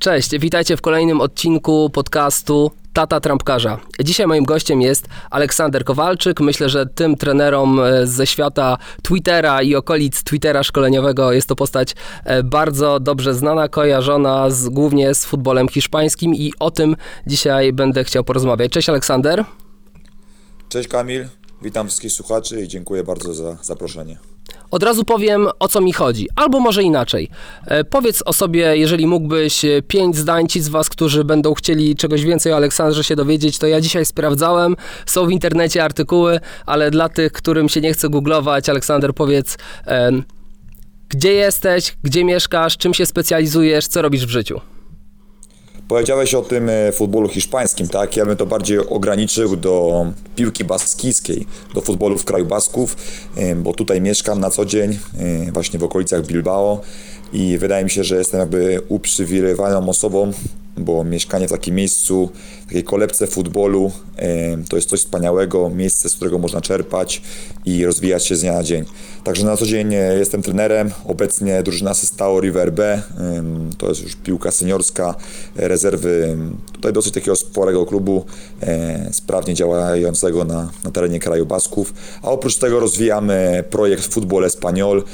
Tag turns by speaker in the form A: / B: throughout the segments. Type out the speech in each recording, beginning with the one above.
A: Cześć, witajcie w kolejnym odcinku podcastu Tata Trampkarza. Dzisiaj moim gościem jest Aleksander Kowalczyk. Myślę, że tym trenerom e, ze świata Twittera i okolic Twittera szkoleniowego jest to postać e, bardzo dobrze znana, kojarzona z, głównie z futbolem hiszpańskim i o tym dzisiaj będę chciał porozmawiać. Cześć Aleksander.
B: Cześć Kamil, witam wszystkich słuchaczy i dziękuję bardzo za zaproszenie.
A: Od razu powiem, o co mi chodzi, albo może inaczej. E, powiedz o sobie, jeżeli mógłbyś, e, pięć zdań ci z was, którzy będą chcieli czegoś więcej o Aleksandrze się dowiedzieć, to ja dzisiaj sprawdzałem, są w internecie artykuły, ale dla tych, którym się nie chce googlować, Aleksander, powiedz, gdzie jesteś, gdzie mieszkasz, czym się specjalizujesz, co robisz w życiu?
B: Powiedziałeś o tym e, futbolu hiszpańskim, tak? Ja bym to bardziej ograniczył do piłki baskijskiej, do futbolu w kraju Basków, e, bo tutaj mieszkam na co dzień, e, właśnie w okolicach Bilbao i wydaje mi się, że jestem jakby uprzywilejowaną osobą, bo mieszkanie w takim miejscu, takiej kolebce futbolu, to jest coś wspaniałego, miejsce, z którego można czerpać i rozwijać się z dnia na dzień. Także na co dzień jestem trenerem, obecnie drużyna Sestao River B, to jest już piłka seniorska, rezerwy tutaj dosyć takiego sporego klubu, sprawnie działającego na, na terenie kraju Basków, a oprócz tego rozwijamy projekt Futbol Espanyol,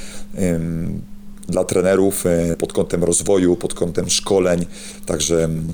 B: dla trenerów e, pod kątem rozwoju, pod kątem szkoleń. Także mm,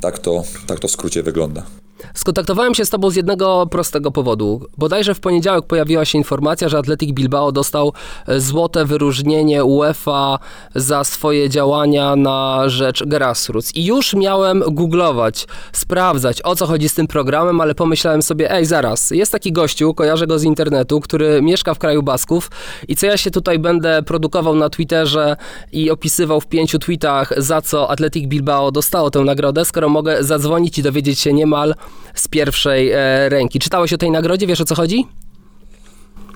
B: tak to, tak to w skrócie wygląda.
A: Skontaktowałem się z tobą z jednego prostego powodu. Bodajże w poniedziałek pojawiła się informacja, że Atletic Bilbao dostał e, złote wyróżnienie UEFA za swoje działania na rzecz grassroots. I już miałem googlować, sprawdzać o co chodzi z tym programem, ale pomyślałem sobie, ej zaraz, jest taki gościu, kojarzę go z internetu, który mieszka w kraju Basków i co ja się tutaj będę produkował na Twitterze i opisywał w pięciu tweetach, za co Atletic Bilbao dostało tę nagrodę, skoro mogę zadzwonić i dowiedzieć się niemal z pierwszej e, ręki. Czytałeś o tej nagrodzie? Wiesz o co chodzi?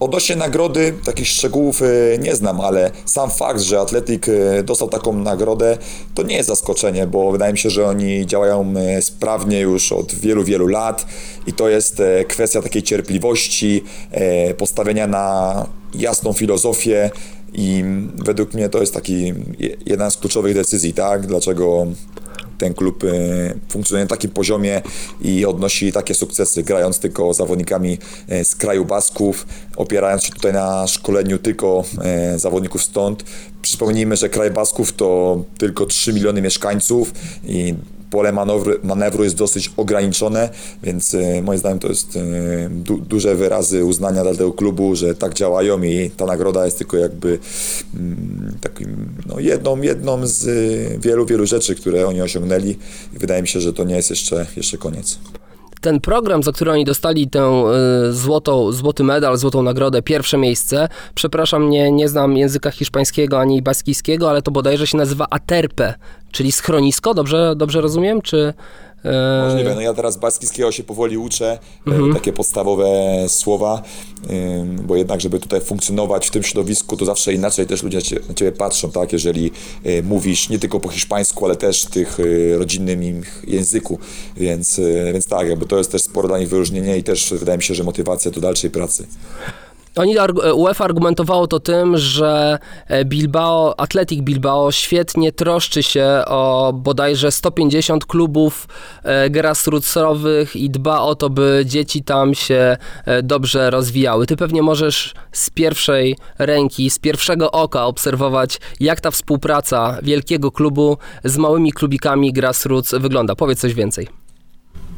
B: Odnośnie nagrody, takich szczegółów e, nie znam, ale sam fakt, że Atletik e, dostał taką nagrodę, to nie jest zaskoczenie, bo wydaje mi się, że oni działają sprawnie już od wielu, wielu lat i to jest kwestia takiej cierpliwości, postawienia na jasną filozofię i według mnie to jest taki jedna z kluczowych decyzji, tak? Dlaczego ten klub e, funkcjonuje na takim poziomie i odnosi takie sukcesy, grając tylko zawodnikami e, z kraju Basków, opierając się tutaj na szkoleniu tylko e, zawodników stąd. Przypomnijmy, że kraj Basków to tylko 3 miliony mieszkańców i pole manewru, manewru jest dosyć ograniczone, więc e, moim zdaniem to jest e, du, duże wyrazy uznania dla tego klubu, że tak działają i ta nagroda jest tylko jakby mm, takim, no jedną, jedną z e, wielu, wielu rzeczy, które oni osiągnęli i wydaje mi się, że to nie jest jeszcze, jeszcze koniec
A: ten program, za który oni dostali tę y, złotą, złoty medal, złotą nagrodę, pierwsze miejsce, przepraszam, nie, nie znam języka hiszpańskiego ani baskijskiego, ale to bodajże się nazywa Aterpe, czyli schronisko, dobrze, dobrze rozumiem? Czy
B: Możliwe. No ja teraz baskijskiego się powoli uczę, e, mhm. takie podstawowe słowa, bo jednak, żeby tutaj funkcjonować w tym środowisku, to zawsze inaczej też ludzie na ciebie patrzą, tak? Jeżeli e, mówisz nie tylko po hiszpańsku, ale też w tych e, rodzinnym im języku, więc, więc tak, jakby to jest też sporo dla nich wyróżnienie i też wydaje mi się, że motywacja do dalszej pracy.
A: Oni, UEFA argumentowało to tym, że e, Bilbao, Athletic Bilbao świetnie troszczy się o bodajże 150 klubów e, grassrootsowych i dba o to, by dzieci tam się e, dobrze rozwijały. Ty pewnie możesz z pierwszej ręki, z pierwszego oka obserwować, jak ta współpraca wielkiego klubu z małymi klubikami grassroots wygląda. Powiedz coś więcej.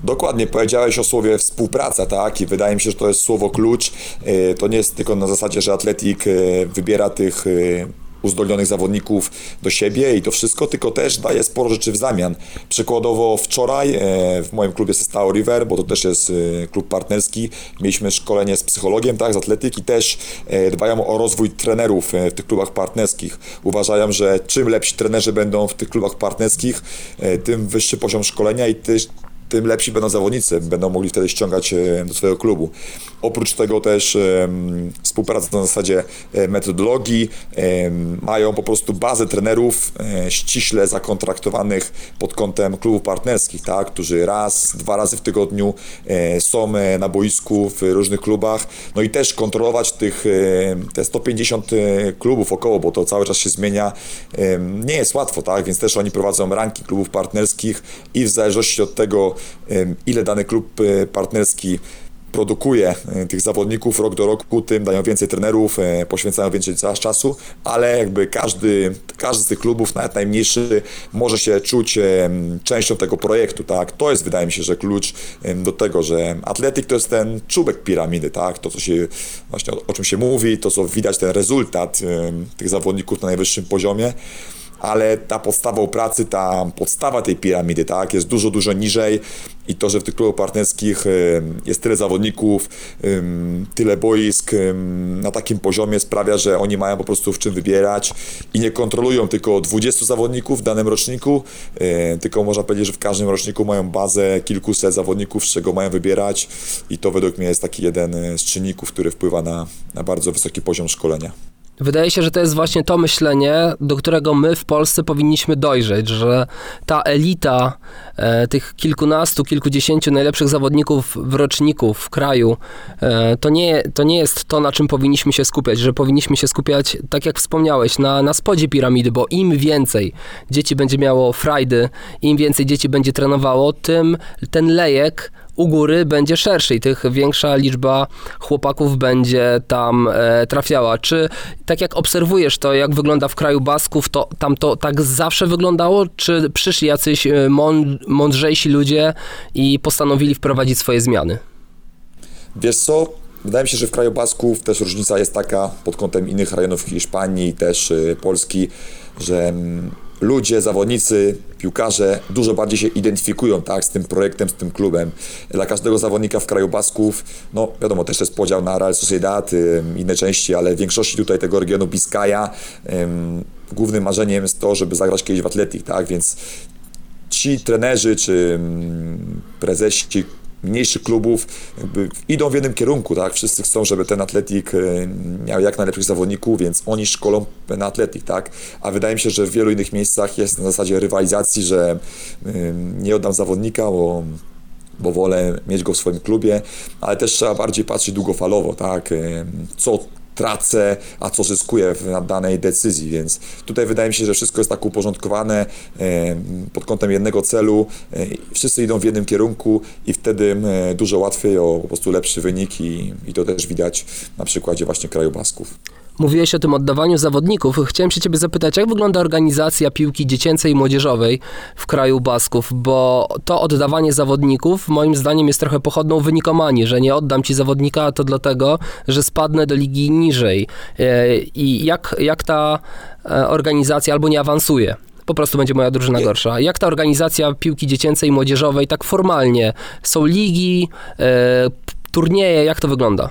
B: Dokładnie, powiedziałeś o słowie współpraca, tak? I wydaje mi się, że to jest słowo klucz. E, to nie jest tylko na zasadzie, że Atletik e, wybiera tych e, uzdolnionych zawodników do siebie i to wszystko, tylko też daje sporo rzeczy w zamian. Przykładowo wczoraj w moim klubie Sestao River, bo to też jest klub partnerski, mieliśmy szkolenie z psychologiem, tak, z atletyki, też dbają o rozwój trenerów w tych klubach partnerskich. Uważają, że czym lepsi trenerzy będą w tych klubach partnerskich, tym wyższy poziom szkolenia i też tym lepsi będą zawodnicy, będą mogli wtedy ściągać e, do swojego klubu. Oprócz tego też współpraca na zasadzie e, metodologii, mają po prostu bazę trenerów e, ściśle zakontraktowanych pod kątem klubów partnerskich, tak, którzy raz, dwa razy w tygodniu są na boisku w różnych klubach, no i też kontrolować tych te 150 e, klubów około, bo to cały czas się zmienia, nie jest łatwo, tak, więc też oni prowadzą ranking klubów partnerskich i w zależności od tego, ile dany klub e, partnerski produkuje e, tych zawodników rok do roku, tym dają więcej trenerów, e, poświęcają więcej cza- czasu, ale jakby każdy, każdy z tych klubów, nawet najmniejszy, może się czuć częścią tego projektu, tak? To jest, wydaje mi się, że klucz do tego, że atletyk to jest ten czubek piramidy, tak? To, co się, właśnie o, o czym się mówi, to, co widać, ten rezultat tych zawodników na najwyższym poziomie, ale ta podstawą pracy, ta podstawa tej piramidy, tak, jest dużo, dużo niżej. I to, że w tych klubach partnerskich jest tyle zawodników, tyle boisk na takim poziomie sprawia, że oni mają po prostu w czym wybierać i nie kontrolują tylko 20 zawodników w danym roczniku, e, tylko można powiedzieć, że w każdym roczniku mają bazę kilkuset zawodników, z czego mają wybierać. I to według mnie jest taki jeden e, z czynników, który wpływa na, na bardzo wysoki poziom szkolenia.
A: Wydaje się, że to jest właśnie to myślenie, do którego my w Polsce powinniśmy dojrzeć, że ta elita e, tych kilkunastu, kilkudziesięciu najlepszych zawodników w roczniku w kraju, e, to, nie, to nie jest to, na czym powinniśmy się skupiać, że powinniśmy się skupiać, tak jak wspomniałeś, na, na spodzie piramidy, bo im więcej dzieci będzie miało frajdy, im więcej dzieci będzie trenowało, tym ten lejek u góry będzie szerszy i tych większa liczba chłopaków będzie tam e, trafiała. Czy tak jak obserwujesz to, jak wygląda w kraju Basków, to tam to tak zawsze wyglądało? Czy przyszli jacyś e, mąd- mądrzejsi ludzie i postanowili wprowadzić swoje zmiany?
B: Wiesz co? Wydaje mi się, że w kraju Basków też różnica jest taka pod kątem innych rejonów Hiszpanii, też y, Polski, że mm, ludzie, zawodnicy, piłkarze dużo bardziej się identyfikują tak, z tym projektem, z tym klubem. Dla każdego zawodnika w kraju Basków, no wiadomo, też jest podział na Real Sociedad, inne części, ale w większości tutaj tego regionu Biskaja ym, głównym marzeniem jest to, żeby zagrać kiedyś w Atletik, tak, więc ci trenerzy czy prezesi mniejszych klubów idą w jednym kierunku, tak? Wszyscy chcą, żeby ten atletik e, miał jak najlepszych zawodników, więc oni szkolą na atletik, tak? A wydaje mi się, że w wielu innych miejscach jest na zasadzie rywalizacji, że ym, nie oddam zawodnika, bo bo wolę mieć go w swoim klubie, ale też trzeba bardziej patrzeć długofalowo, tak? Ym, Co tracę, a co zyskuję w danej decyzji, więc tutaj wydaje mi się, że wszystko jest tak uporządkowane pod kątem jednego celu, e, wszyscy idą w jednym kierunku i wtedy dużo łatwiej o po prostu lepszy wynik i, i to też widać na przykładzie właśnie kraju Basków.
A: Mówiłeś o tym oddawaniu zawodników. Chciałem się ciebie zapytać, jak wygląda organizacja piłki dziecięcej i młodzieżowej w kraju Basków, bo to oddawanie zawodników moim zdaniem jest trochę pochodną wynikomanii, że nie oddam ci zawodnika to dlatego, że spadnę do ligi niżej. E, I jak, jak ta e, organizacja albo nie awansuje? Po prostu będzie moja drużyna gorsza. Jak ta organizacja piłki dziecięcej i młodzieżowej tak formalnie? Są ligi, e, turnieje, jak to wygląda?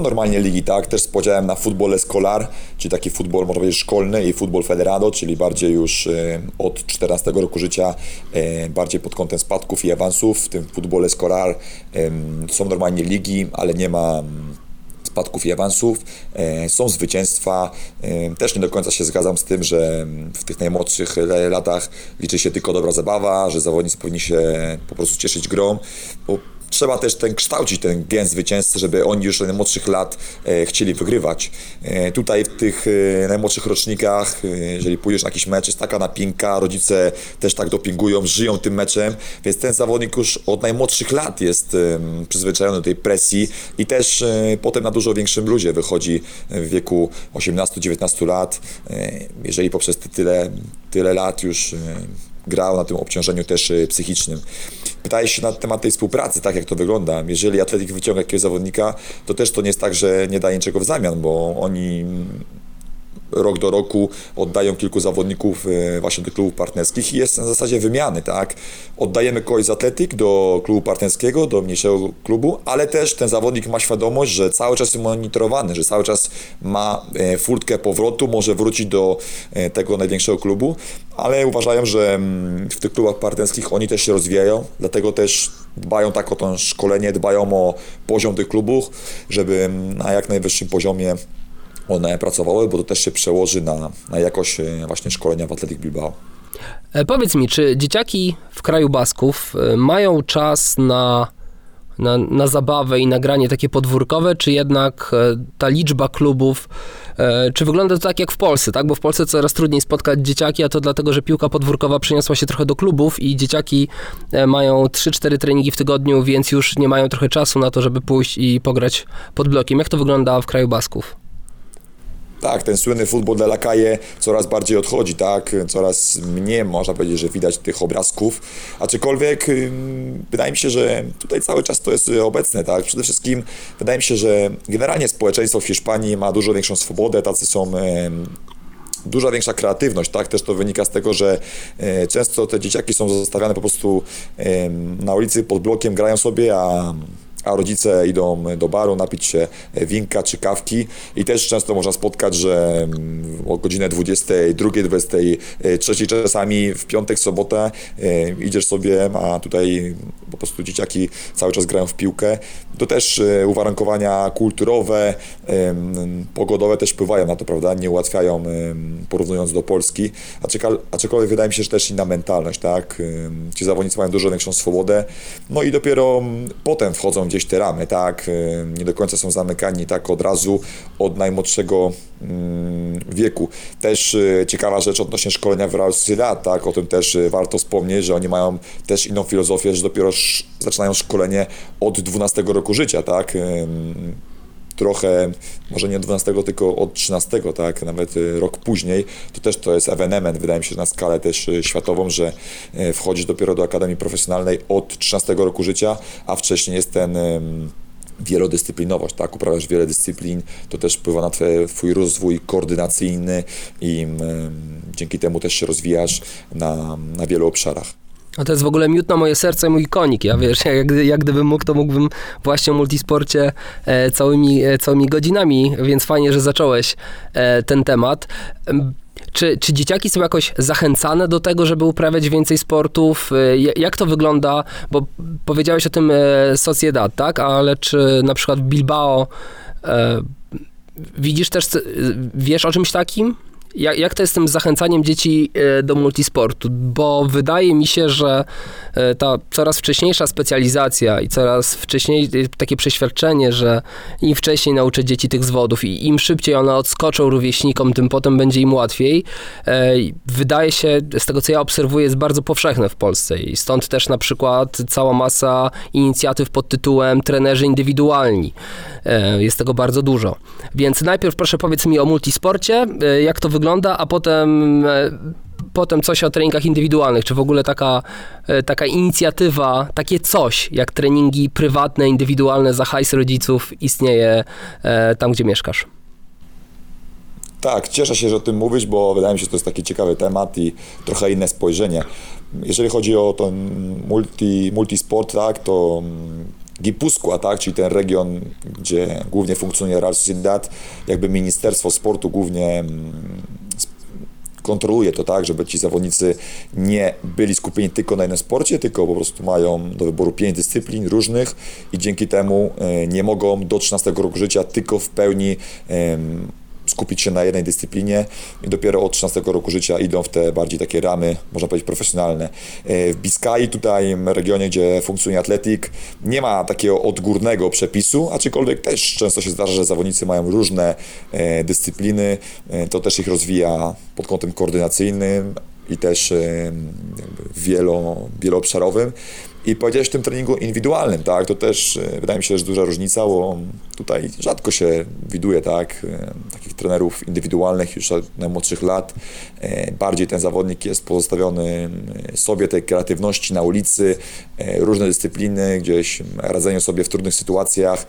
B: Są normalnie ligi, tak, też z podziałem na futbol escolar, czyli taki futbol, można powiedzieć, szkolny i futbol federado, czyli bardziej już e, od 14 roku życia, e, bardziej pod kątem spadków i awansów. W tym futbol escolar są normalnie ligi, ale nie ma mm, spadków i awansów, e, są zwycięstwa. Też nie do końca się zgadzam z tym, że mm, w tych najmłodszych latach liczy się tylko dobra zabawa, że zawodnicy powinni się po prostu cieszyć grą, trzeba też ten kształcić ten gen zwycięzcy, żeby oni już od najmłodszych lat e, chcieli wygrywać. E, tutaj w tych e, najmłodszych rocznikach, jeżeli pójdziesz na jakiś mecz, jest taka napinka, rodzice też tak dopingują, żyją tym meczem, więc ten zawodnik już od najmłodszych lat jest przyzwyczajony do tej presji i też potem na dużo większym ludzie wychodzi w wieku 18-19 lat, jeżeli poprzez tyle, tyle lat już grał na tym obciążeniu też y, psychicznym. Pytałeś się na temat tej współpracy, tak jak to wygląda. Jeżeli Atletik wyciąga jakiegoś zawodnika, to też to nie jest tak, że nie daje niczego w zamian, bo oni rok do roku oddają kilku zawodników e, właśnie do klubów partnerskich i jest na zasadzie wymiany, tak? Oddajemy kogoś z atletyk do klubu partnerskiego, do mniejszego klubu, ale też ten zawodnik ma świadomość, że cały czas jest monitorowany, że cały czas ma e, furtkę powrotu, może wrócić do e, tego największego klubu, ale uważają, że mm, w tych klubach partnerskich oni też się rozwijają, dlatego też dbają tak o to szkolenie, dbają o poziom tych klubów, żeby mm, na jak najwyższym poziomie one pracowały, bo to też się przełoży na, na jakość e, właśnie szkolenia w Atletic Bilbao.
A: E, Powiedz mi, czy dzieciaki w kraju Basków e, mają czas na, na, na zabawę i nagranie takie podwórkowe, czy jednak ta liczba klubów, czy wygląda to tak jak w Polsce, tak? Bo w Polsce coraz trudniej spotkać dzieciaki, a to dlatego, że piłka podwórkowa przeniosła się trochę do klubów i dzieciaki mają 3-4 treningi w tygodniu, więc już nie mają trochę czasu na to, żeby pójść i pograć pod blokiem. Jak to wygląda w kraju Basków?
B: Tak, ten słynny futbol de la calle coraz bardziej odchodzi, tak? Coraz mniej można powiedzieć, że widać tych obrazków, aczkolwiek wydaje mi się, że tutaj cały czas to jest obecne, tak? Przede wszystkim wydaje mi się, że generalnie społeczeństwo w Hiszpanii ma dużo większą swobodę, tacy są duża większa kreatywność, tak? Też to wynika z tego, że e, często te dzieciaki są zostawiane po prostu na ulicy pod blokiem, grają sobie, a a rodzice idą do baru napić się winka czy kawki i też często można spotkać, że mm, o godzinę 22, 23 czasami w piątek, sobotę e, idziesz sobie, a tutaj po prostu dzieciaki cały czas grają w piłkę. To też e, uwarunkowania kulturowe, em, pogodowe też wpływają na to, prawda? Nie ułatwiają em, porównując do Polski, aczkolwiek wydaje mi się, że też inna mentalność, tak? Ci zawodnicy mają dużo większą swobodę, no i dopiero potem wchodzą gdzieś te ramy, tak? Nie do końca są zamykani tak od razu od najmłodszego mm, wieku. Też e, ciekawa rzecz odnośnie szkolenia w Real Sociedad, tak? O tym też e, warto wspomnieć, że oni mają też inną filozofię, że dopiero zaczynają szkolenie od 12 roku życia, tak? Trochę, może nie od 12, tylko od 13, tak, nawet y, rok później, to też to jest ewenement, wydaje mi się, na skalę też y, światową, że y, wchodzisz dopiero do Akademii Profesjonalnej od 13 roku życia, a wcześniej jest ten wielodyscyplinowość, tak, uprawiasz wiele dyscyplin, to też wpływa na twój rozwój koordynacyjny i dzięki temu też się rozwijasz na, na wielu obszarach.
A: A to jest w ogóle miód na moje serce, mój konik. Ja wiesz, jak, jak gdybym mógł, to mógłbym właśnie o multisporcie e, całymi, e, całymi godzinami, więc fajnie, że zacząłeś e, ten temat. Em, Czy, czy dzieciaki są jakoś zachęcane do tego, żeby uprawiać więcej sportów? E, ja- Jak to wygląda? Bo powiedziałeś o tym e, Sociedad, tak? Ale czy na przykład w Bilbao e, widzisz też, wiesz o czymś takim? Jak, jak to jest z tym zachęcaniem dzieci e, do multisportu? Bo wydaje mi się, że e, ta coraz wcześniejsza specjalizacja i coraz wcześniej e, takie przeświadczenie, że im wcześniej nauczę dzieci tych zwodów i im szybciej one odskoczą rówieśnikom, tym potem będzie im łatwiej. Wydaje się, z tego co ja obserwuję, jest bardzo powszechne w Polsce i stąd też na przykład cała masa inicjatyw pod tytułem trenerzy indywidualni. E, Jest tego bardzo dużo. Więc najpierw proszę powiedz mi o multisporcie, e, jak to wygląda, a potem, e, potem coś o treningach indywidualnych. Czy w ogóle taka, taka inicjatywa, takie coś jak treningi prywatne, indywidualne za hajs rodziców istnieje tam, gdzie mieszkasz?
B: Tak, cieszę się, że o tym mówisz, bo wydaje mi się, że to jest taki ciekawy temat i trochę inne spojrzenie. Jeżeli chodzi o ten multi, multisport, tak, to mm, Gipuzkoa, tak, czyli ten region, gdzie głównie funkcjonuje Real Sociedad, jakby Ministerstwo Sportu głównie mm, kontroluje to tak, żeby ci zawodnicy nie byli skupieni tylko na jednym sporcie, tylko po prostu mają do wyboru pięć dyscyplin różnych i dzięki temu e, nie mogą do 13 roku życia tylko w pełni skupić się na jednej dyscyplinie i dopiero od 13 roku życia idą w te bardziej takie ramy, można powiedzieć, profesjonalne. E, W Biskai, tutaj regionie, gdzie funkcjonuje atletik, nie ma takiego odgórnego przepisu, aczkolwiek też często się zdarza, że zawodnicy mają różne e, dyscypliny, e, to też ich rozwija pod kątem koordynacyjnym i też wielo, wieloobszarowym. I powiedziałeś o tym treningu indywidualnym, tak, to też e, wydaje mi się, że duża różnica, bo tutaj rzadko się widuje, tak, e, takich trenerów indywidualnych już od najmłodszych lat. E, Bardziej ten zawodnik jest pozostawiony sobie tej kreatywności na ulicy, różne dyscypliny, gdzieś radzeniu sobie w trudnych sytuacjach.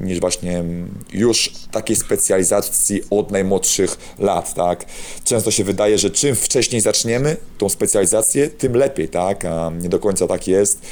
B: Niż właśnie już takiej specjalizacji od najmłodszych lat, tak. Często się wydaje, że czym wcześniej zaczniemy tą specjalizację, tym lepiej, tak, a nie do końca tak jest,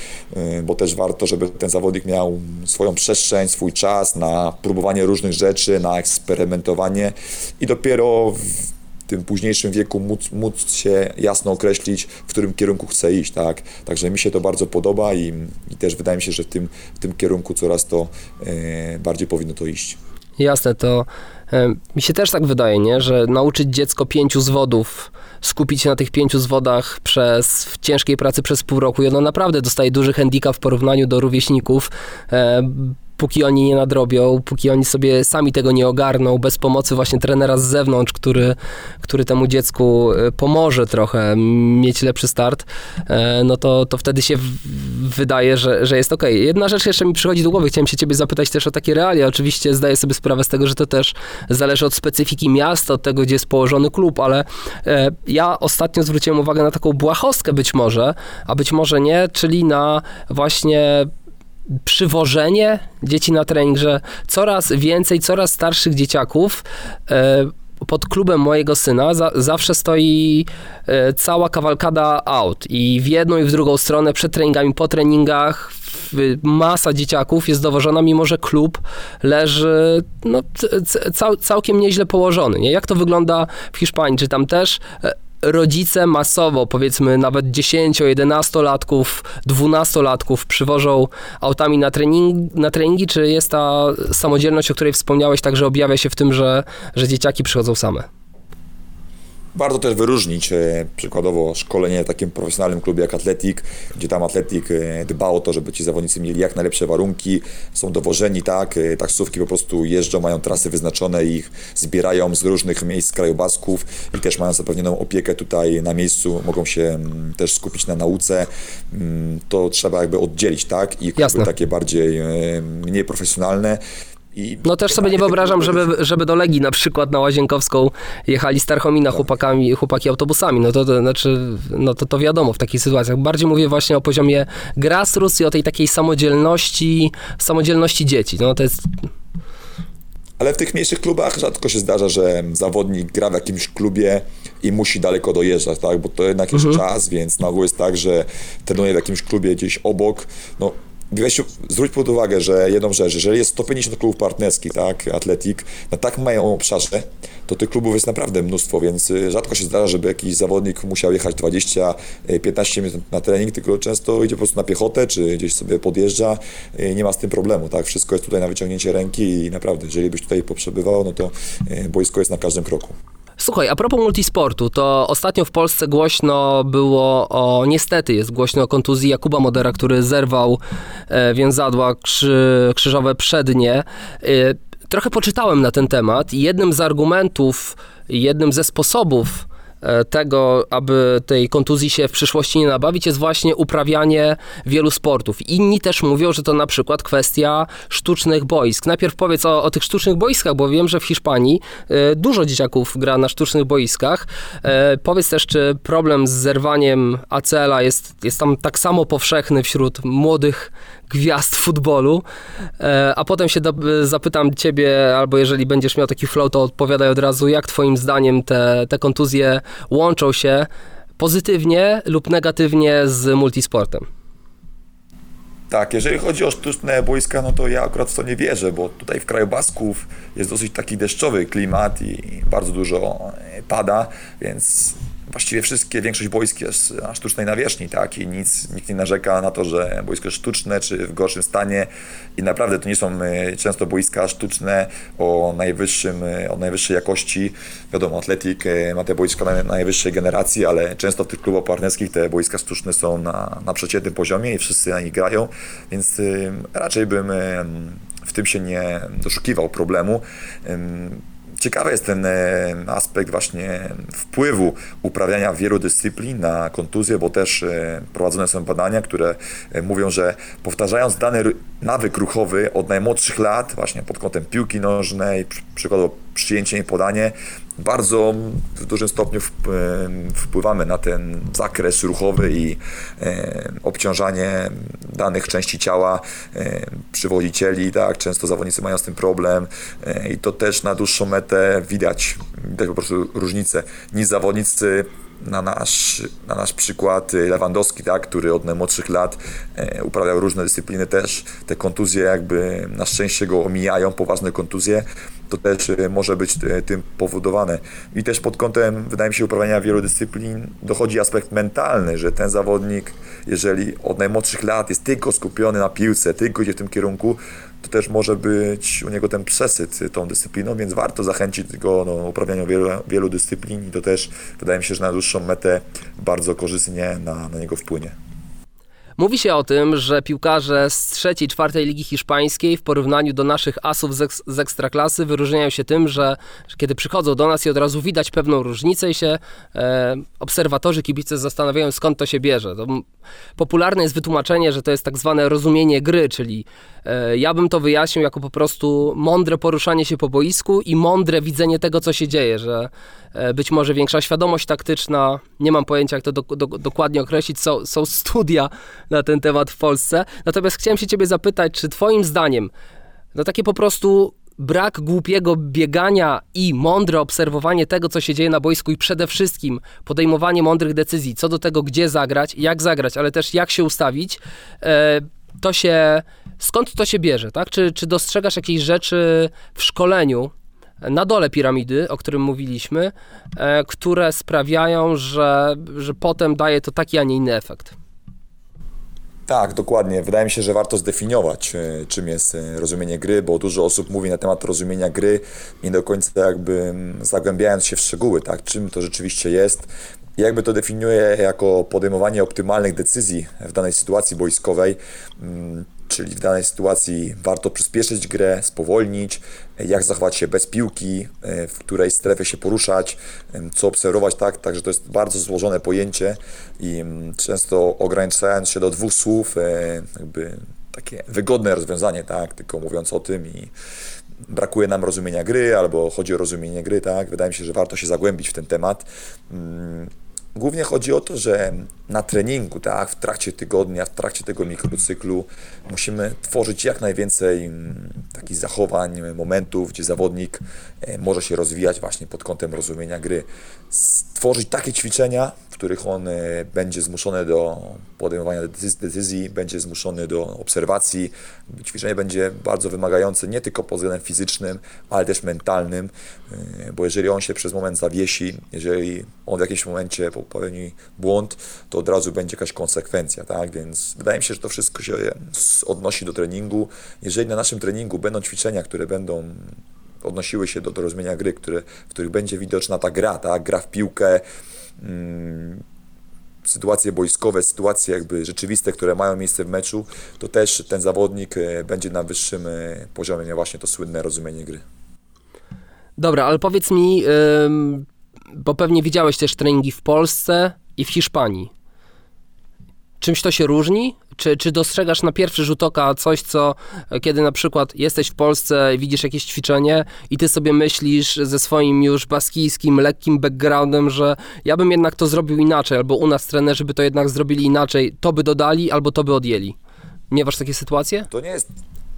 B: bo też warto, żeby ten zawodnik miał swoją przestrzeń, swój czas na próbowanie różnych rzeczy, na eksperymentowanie i dopiero w tym późniejszym wieku móc, móc się jasno określić, w którym kierunku chce iść, tak? Także mi się to bardzo podoba i, i też wydaje mi się, że w tym, w tym kierunku coraz to e, bardziej powinno to iść.
A: Jasne, to e, mi się też tak wydaje, nie? że nauczyć dziecko pięciu zwodów, skupić się na tych pięciu zwodach przez w ciężkiej pracy przez pół roku i ono naprawdę dostaje duży handicap w porównaniu do rówieśników. E, póki oni nie nadrobią, póki oni sobie sami tego nie ogarną, bez pomocy właśnie trenera z zewnątrz, który, który temu dziecku e, pomoże trochę mieć lepszy start, e, no to, to wtedy się wydaje, że, że jest ok. Jedna rzecz jeszcze mi przychodzi do głowy, chciałem się ciebie zapytać też o takie realia. Oczywiście zdaję sobie sprawę z tego, że to też zależy od specyfiki miasta, od tego, gdzie jest położony klub, ale e, ja ostatnio zwróciłem uwagę na taką błahostkę być może, a być może nie, czyli na właśnie przywożenie dzieci na trening, że coraz więcej, coraz starszych dzieciaków e, pod klubem mojego syna za, zawsze stoi e, cała kawalkada aut i w jedną i w drugą stronę przed treningami, po treningach masa dzieciaków jest dowożona, mimo że klub leży no, cał, całkiem nieźle położony. Nie? Jak to wygląda w Hiszpanii? Czy tam też e, rodzice masowo, powiedzmy nawet 10-11-latków, 12-latków przywożą autami na, trening, na treningi, czy jest ta samodzielność, o której wspomniałeś, także objawia się w tym, że, że dzieciaki przychodzą same?
B: Warto też wyróżnić e, przykładowo szkolenie w takim profesjonalnym klubie jak Atletik, gdzie tam Atletik e, dba o to, żeby ci zawodnicy mieli jak najlepsze warunki, są dowożeni, tak, e, taksówki po prostu jeżdżą, mają trasy wyznaczone ich zbierają z różnych miejsc krajobrazków i też mają zapewnioną opiekę tutaj na miejscu, mogą się mm, też skupić na nauce, Mm, to trzeba jakby oddzielić, tak, i takie bardziej mniej profesjonalne. I
A: No też sobie nie wyobrażam, żeby, żeby do Legii na przykład na Łazienkowską jechali z Tarchomina chłopakami, chłopaki autobusami. No to, to znaczy, no to, to wiadomo w takich sytuacjach. Bardziej mówię właśnie o poziomie grassroots i o tej takiej samodzielności, samodzielności dzieci. No to jest
B: Ale w tych mniejszych klubach rzadko się zdarza, że zawodnik gra w jakimś klubie i musi daleko dojeżdżać, tak? Bo to jednak jest czas, więc na ogół jest tak, że trenuje w jakimś klubie gdzieś obok. No, weź, zwróć pod uwagę, że jedną rzecz, jeżeli jest 150 klubów partnerskich, tak, Atletik, na tak małym obszarze, to tych klubów jest naprawdę mnóstwo, więc y, rzadko się zdarza, żeby jakiś zawodnik musiał jechać 20-15 minut na trening, tylko często idzie po prostu na piechotę, czy gdzieś sobie podjeżdża, y, nie ma z tym problemu, tak, wszystko jest tutaj na wyciągnięcie ręki i naprawdę, jeżeli byś tutaj poprzebywał, no to y, boisko jest na każdym kroku.
A: Słuchaj, a propos multisportu, to ostatnio w Polsce głośno było o, niestety jest głośno o kontuzji Jakuba Modera, który zerwał e, więzadła krzy, krzyżowe przednie. E, trochę poczytałem na ten temat i jednym z argumentów, jednym ze sposobów tego, aby tej kontuzji się w przyszłości nie nabawić, jest właśnie uprawianie wielu sportów. Inni też mówią, że to na przykład kwestia sztucznych boisk. Najpierw powiedz o, o tych sztucznych boiskach, bo wiem, że w Hiszpanii e, dużo dzieciaków gra na sztucznych boiskach. E, Powiedz też, czy problem z zerwaniem ACL-a jest, jest tam tak samo powszechny wśród młodych gwiazd futbolu, E, a potem się zapytam ciebie, albo jeżeli będziesz miał taki flow, to odpowiadaj od razu, jak twoim zdaniem te, te kontuzje łączą się pozytywnie lub negatywnie z multisportem?
B: Tak, jeżeli chodzi o sztuczne boiska, no to ja akurat w to nie wierzę, bo tutaj w kraju Basków jest dosyć taki deszczowy klimat i bardzo dużo e, pada, więc właściwie wszystkie, większość boisk jest na sztucznej nawierzchni, tak, i nic, nikt nie narzeka na to, że boisko jest sztuczne, czy w gorszym stanie i naprawdę to nie są e, często boiska sztuczne o najwyższym, e, o najwyższej jakości. Wiadomo, Atletik e, ma te boiska na najwyższej generacji, ale często w tych klubach partnerskich te boiska sztuczne są na, na przeciętnym poziomie i wszyscy na nich grają, więc raczej bym w tym się nie doszukiwał problemu. Ciekawy jest ten e, aspekt właśnie wpływu uprawiania wielu dyscyplin na kontuzję, bo też e, prowadzone są badania, które e, mówią, że powtarzając dany nawyk ruchowy od najmłodszych lat, właśnie pod kątem piłki nożnej, przy- przykładowo przyjęcie i podanie, bardzo w dużym stopniu em, wpływamy na ten zakres ruchowy i e, obciążanie danych części ciała e, przywodicieli, tak, często zawodnicy mają z tym problem e, i to też na dłuższą metę widać, widać po prostu różnicę. Niż zawodnicy na nasz, na nasz przykład Lewandowski, tak, który od najmłodszych lat e, uprawiał różne dyscypliny też, te kontuzje jakby na szczęście go omijają, poważne kontuzje, to też e, może być e, tym powodowane. I też pod kątem, wydaje mi się, uprawiania wielu dyscyplin dochodzi aspekt mentalny, że ten zawodnik, jeżeli od najmłodszych lat jest tylko skupiony na piłce, tylko idzie w tym kierunku, to też może być u niego ten przesyt y, tą dyscypliną, więc warto zachęcić go do uprawiania wielu, wielu dyscyplin i to też wydaje mi się, że na dłuższą metę bardzo korzystnie na, na niego wpłynie.
A: Mówi się o tym, że piłkarze z trzeciej, czwartej ligi hiszpańskiej w porównaniu do naszych asów z, z ekstraklasy wyróżniają się tym, że, że kiedy przychodzą do nas i od razu widać pewną różnicę i się e, obserwatorzy, kibice zastanawiają skąd to się bierze. To, popularne jest wytłumaczenie, że to jest tak zwane rozumienie gry, czyli e, ja bym to wyjaśnił jako po prostu mądre poruszanie się po boisku i mądre widzenie tego, co się dzieje, że być może większa świadomość taktyczna, nie mam pojęcia jak to do, do, dokładnie określić, są, są studia na ten temat w Polsce. Natomiast chciałem się ciebie zapytać, czy twoim zdaniem no takie po prostu brak głupiego biegania i mądre obserwowanie tego, co się dzieje na boisku i przede wszystkim podejmowanie mądrych decyzji co do tego, gdzie zagrać, jak zagrać, ale też jak się ustawić, e, to się, skąd to się bierze, tak? Czy, czy dostrzegasz jakieś rzeczy w szkoleniu, na dole piramidy, o którym mówiliśmy, e, które sprawiają, że, że potem daje to taki, a nie inny efekt?
B: Tak, dokładnie. Wydaje mi się, że warto zdefiniować, e, czym jest e, rozumienie gry, bo dużo osób mówi na temat rozumienia gry, nie do końca jakby zagłębiając się w szczegóły, tak, czym to rzeczywiście jest. I jakby to definiuje jako podejmowanie optymalnych decyzji w danej sytuacji boiskowej, mm, czyli w danej sytuacji warto przyspieszyć grę, spowolnić, e, jak zachować się bez piłki, e, w której strefie się poruszać, co obserwować, tak, także to jest bardzo złożone pojęcie i mm, często ograniczając się do dwóch słów, e, jakby takie wygodne rozwiązanie, tak, tylko mówiąc o tym i brakuje nam rozumienia gry, albo chodzi o rozumienie gry, tak, wydaje mi się, że warto się zagłębić w ten temat. Głównie chodzi o to, że na treningu, tak, w trakcie tygodnia, w trakcie tego mikrocyklu musimy tworzyć jak najwięcej mm, takich zachowań, momentów, gdzie zawodnik e, może się rozwijać właśnie pod kątem rozumienia gry. Stworzyć takie ćwiczenia, w których on e, będzie zmuszony do podejmowania decyzji, będzie zmuszony do obserwacji. Ćwiczenie będzie bardzo wymagające nie tylko pod względem fizycznym, ale też mentalnym, e, bo jeżeli on się przez moment zawiesi, jeżeli on w jakimś momencie popełni błąd, to od razu będzie jakaś konsekwencja, tak? Więc wydaje mi się, że to wszystko się odnosi do treningu. Jeżeli na naszym treningu będą ćwiczenia, które będą odnosiły się do, do rozumienia gry, które, w których będzie widoczna ta gra, tak? Gra w piłkę, mm, sytuacje boiskowe, sytuacje jakby rzeczywiste, które mają miejsce w meczu, to też ten zawodnik e, będzie na wyższym e, poziomie właśnie to słynne rozumienie gry.
A: Dobra, ale powiedz mi, bo pewnie widziałeś też treningi w Polsce i w Hiszpanii. Czymś to się różni? Czy, czy dostrzegasz na pierwszy rzut oka coś, co kiedy na przykład jesteś w Polsce widzisz jakieś ćwiczenie i ty sobie myślisz ze swoim już baskijskim, lekkim backgroundem, że ja bym jednak to zrobił inaczej, albo u nas trenerzy by to jednak zrobili inaczej, to by dodali, albo to by odjęli. Nie masz takie sytuacje?
B: To nie jest,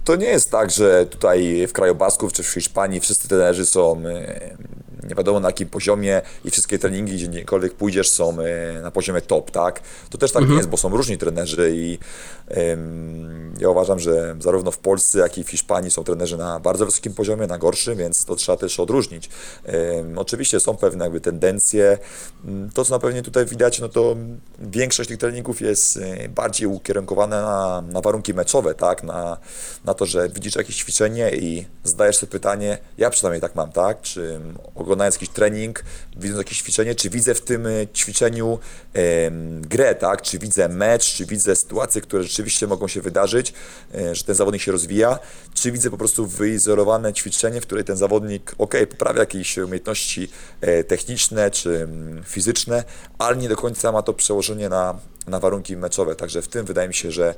B: to nie jest tak, że tutaj w kraju Basków czy w Hiszpanii wszyscy trenerzy są e, nie wiadomo na jakim poziomie i wszystkie treningi, gdziekolwiek pójdziesz, są e, na poziomie top, tak? To też tak nie jest, bo są różni trenerzy i em, ja uważam, że zarówno w Polsce, jak i w Hiszpanii są trenerzy na bardzo wysokim poziomie, na gorszym, więc to trzeba też odróżnić. Em, oczywiście są pewne jakby tendencje. Mm, To, co na pewno tutaj widać, no to większość tych treningów jest e, bardziej ukierunkowana na, na warunki meczowe, tak? Na, na to, że widzisz jakieś ćwiczenie i zadajesz sobie pytanie, ja przynajmniej tak mam, tak? Czy oglądam oglądając jakiś trening, widząc jakieś ćwiczenie, czy widzę w tym e, ćwiczeniu em, grę, tak? Czy widzę mecz, czy widzę sytuacje, które rzeczywiście mogą się wydarzyć, e, że ten zawodnik się rozwija, czy widzę po prostu wyizolowane ćwiczenie, w której ten zawodnik, ok, poprawia jakieś umiejętności e, techniczne czy mm, fizyczne, ale nie do końca ma to przełożenie na, na warunki meczowe. Także w tym wydaje mi się, że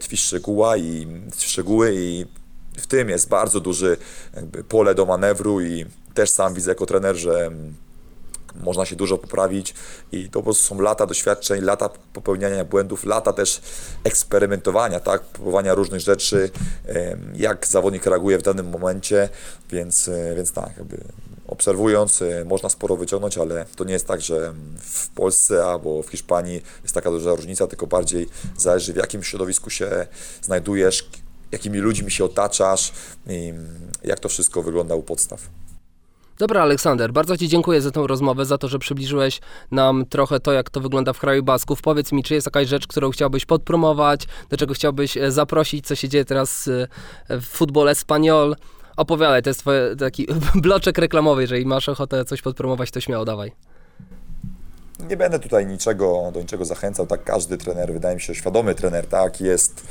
B: tkwi szczegóła i szczegóły i w tym jest bardzo duży pole do manewru i też sam widzę jako trener, że mm, można się dużo poprawić i to po prostu są lata doświadczeń, lata popełniania błędów, lata też eksperymentowania, tak, próbowania różnych rzeczy, jak zawodnik reaguje w danym momencie, więc, e, więc tak, jakby obserwując e, można sporo wyciągnąć, ale to nie jest tak, że w Polsce albo w Hiszpanii jest taka duża różnica, tylko bardziej zależy w jakim środowisku się znajdujesz, jakimi ludźmi się otaczasz i jak to wszystko wygląda u podstaw.
A: Dobra, Aleksander, bardzo Ci dziękuję za tą rozmowę, za to, że przybliżyłeś nam trochę to, jak to wygląda w kraju Basków. Powiedz mi, czy jest jakaś rzecz, którą chciałbyś podpromować, do czego chciałbyś e, zaprosić, co się dzieje teraz e, w futbole Spaniol? Opowiadaj, to jest twój taki bloczek reklamowy, jeżeli masz ochotę coś podpromować, to śmiało dawaj.
B: Nie będę tutaj niczego, do niczego zachęcał, tak każdy trener, wydaje mi się, świadomy trener, tak, jest,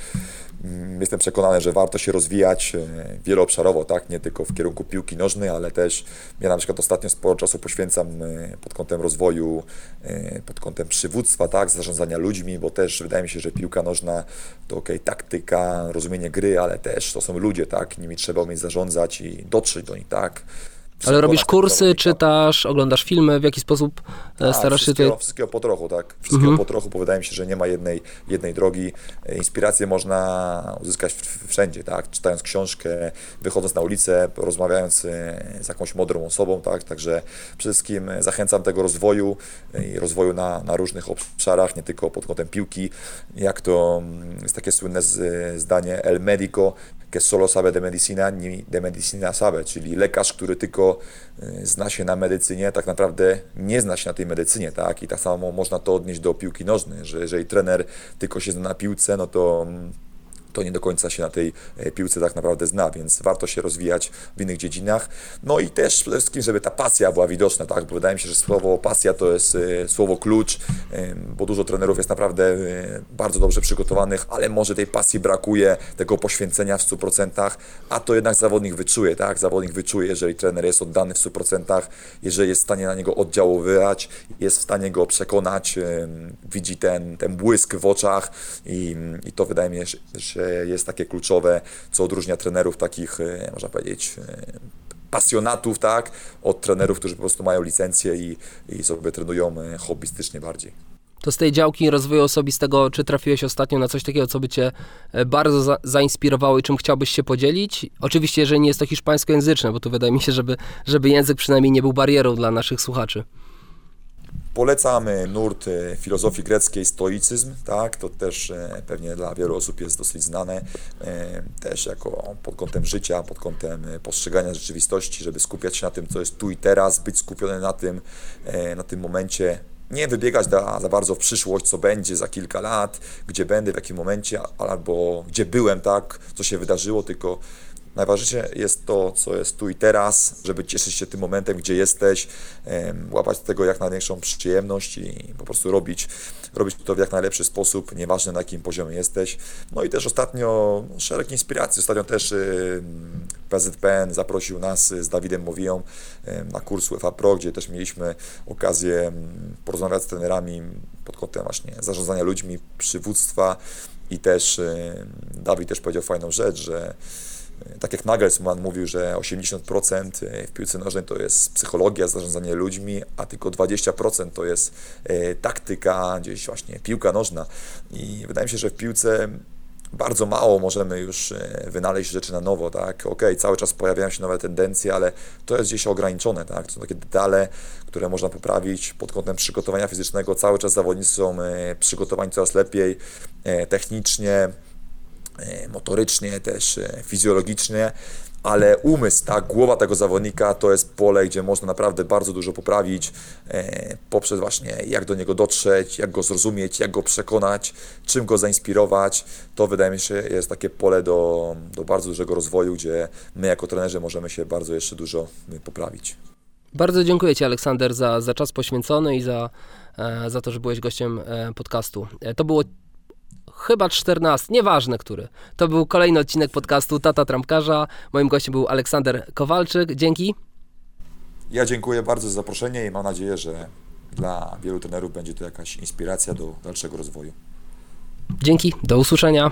B: jestem przekonany, że warto się rozwijać e, wieloobszarowo, tak, nie tylko w kierunku piłki nożnej, ale też ja na przykład ostatnio sporo czasu poświęcam e, pod kątem rozwoju, e, pod kątem przywództwa, tak, zarządzania ludźmi, bo też wydaje mi się, że piłka nożna to ok, taktyka, rozumienie gry, ale też to są ludzie, tak, nimi trzeba umieć zarządzać i dotrzeć do nich, tak.
A: Ale robisz kursy,
B: zawodnika.
A: czytasz, oglądasz filmy, w jaki sposób e,
B: A,
A: starasz się
B: wszystkiego,
A: tutaj...
B: wszystkiego po trochu, tak? Wszystkiego po trochu, bo wydaje mi się, że nie ma jednej, jednej drogi. Inspirację można uzyskać wszędzie, tak? Czytając książkę, wychodząc na ulicę, rozmawiając e, z jakąś mądrą osobą, tak? Także wszystkim e, zachęcam tego rozwoju i rozwoju na, na różnych obszarach, nie tylko pod kątem piłki. Jak to mm, jest takie słynne zdanie El Medico, que solo sabe de medicina, ni de medicina sabe, czyli lekarz, który tylko y, zna się na medycynie, tak naprawdę nie zna się na tej medycynie, tak? I tak samo można to odnieść do piłki nożnej, że jeżeli trener tylko się zna na piłce, no to to nie do końca się na tej e, piłce tak naprawdę zna, więc warto się rozwijać w innych dziedzinach. No i też przede wszystkim, żeby ta pasja była widoczna, tak? Bo wydaje mi się, że słowo pasja to jest e, słowo klucz, bo dużo trenerów jest naprawdę e, bardzo dobrze przygotowanych, ale może tej pasji brakuje, tego poświęcenia w 100%, a to jednak zawodnik wyczuje, tak? Zawodnik wyczuje, jeżeli trener jest oddany w 100%, jeżeli jest w stanie na niego oddziaływać, jest w stanie go przekonać, widzi ten, ten błysk w oczach i, i to wydaje mi się, że jest takie kluczowe, co odróżnia trenerów takich, e, można powiedzieć, e, pasjonatów, tak, od trenerów, którzy po prostu mają licencję i, i sobie trenują e, hobbystycznie bardziej.
A: To z tej działki rozwoju osobistego, czy trafiłeś ostatnio na coś takiego, co by cię bardzo za zainspirowało i czym chciałbyś się podzielić? Oczywiście, jeżeli nie jest to hiszpańskojęzyczne, bo tu wydaje mi się, żeby, żeby język przynajmniej nie był barierą dla naszych słuchaczy.
B: Polecam e, nurt e, filozofii greckiej stoicyzm, tak, to też e, pewnie dla wielu osób jest dosyć znane, e, też jako pod kątem życia, pod kątem postrzegania rzeczywistości, żeby skupiać się na tym, co jest tu i teraz, być skupiony na tym, na tym momencie, nie wybiegać za, za bardzo w przyszłość, co będzie za kilka lat, gdzie będę, w jakim momencie, albo gdzie byłem, tak, co się wydarzyło, tylko Najważniejsze jest to, co jest tu i teraz, żeby cieszyć się tym momentem, gdzie jesteś, łapać tego jak największą przyjemność i po prostu robić, robić to w jak najlepszy sposób, nieważne na jakim poziomie jesteś. No i też ostatnio szereg inspiracji. Ostatnio też PZPN zaprosił nas z Dawidem Mowiją na kurs UEFA Pro, gdzie też mieliśmy okazję porozmawiać z trenerami pod kątem właśnie zarządzania ludźmi, przywództwa i też Dawid też powiedział fajną rzecz, że tak jak Nagelsmann mówił, że 80% w piłce nożnej to jest psychologia, zarządzanie ludźmi, a tylko 20% to jest e, taktyka, gdzieś właśnie piłka nożna. I wydaje mi się, że w piłce bardzo mało możemy już e, wynaleźć rzeczy na nowo, tak? Okej, cały czas pojawiają się nowe tendencje, ale to jest gdzieś ograniczone, tak? To są takie detale, które można poprawić pod kątem przygotowania fizycznego. Cały czas zawodnicy są e, przygotowani coraz lepiej e, technicznie, e, motorycznie, też e, fizjologicznie, ale umysł, ta głowa tego zawodnika to jest pole, gdzie można naprawdę bardzo dużo poprawić e, poprzez właśnie jak do niego dotrzeć, jak go zrozumieć, jak go przekonać, czym go zainspirować. To wydaje mi się jest takie pole do, do bardzo dużego rozwoju, gdzie my jako trenerzy możemy się bardzo jeszcze dużo poprawić.
A: Bardzo dziękuję Ci, Aleksander, za, za czas poświęcony i za, e, za to, że byłeś gościem e, podcastu. E, to było chyba 14, nieważne który. To był kolejny odcinek podcastu Tata Trampkarza. Moim gościem był Aleksander Kowalczyk. Dzięki.
B: Ja dziękuję bardzo za zaproszenie i mam nadzieję, że dla wielu trenerów będzie to jakaś inspiracja do dalszego rozwoju.
A: Dzięki. Do usłyszenia.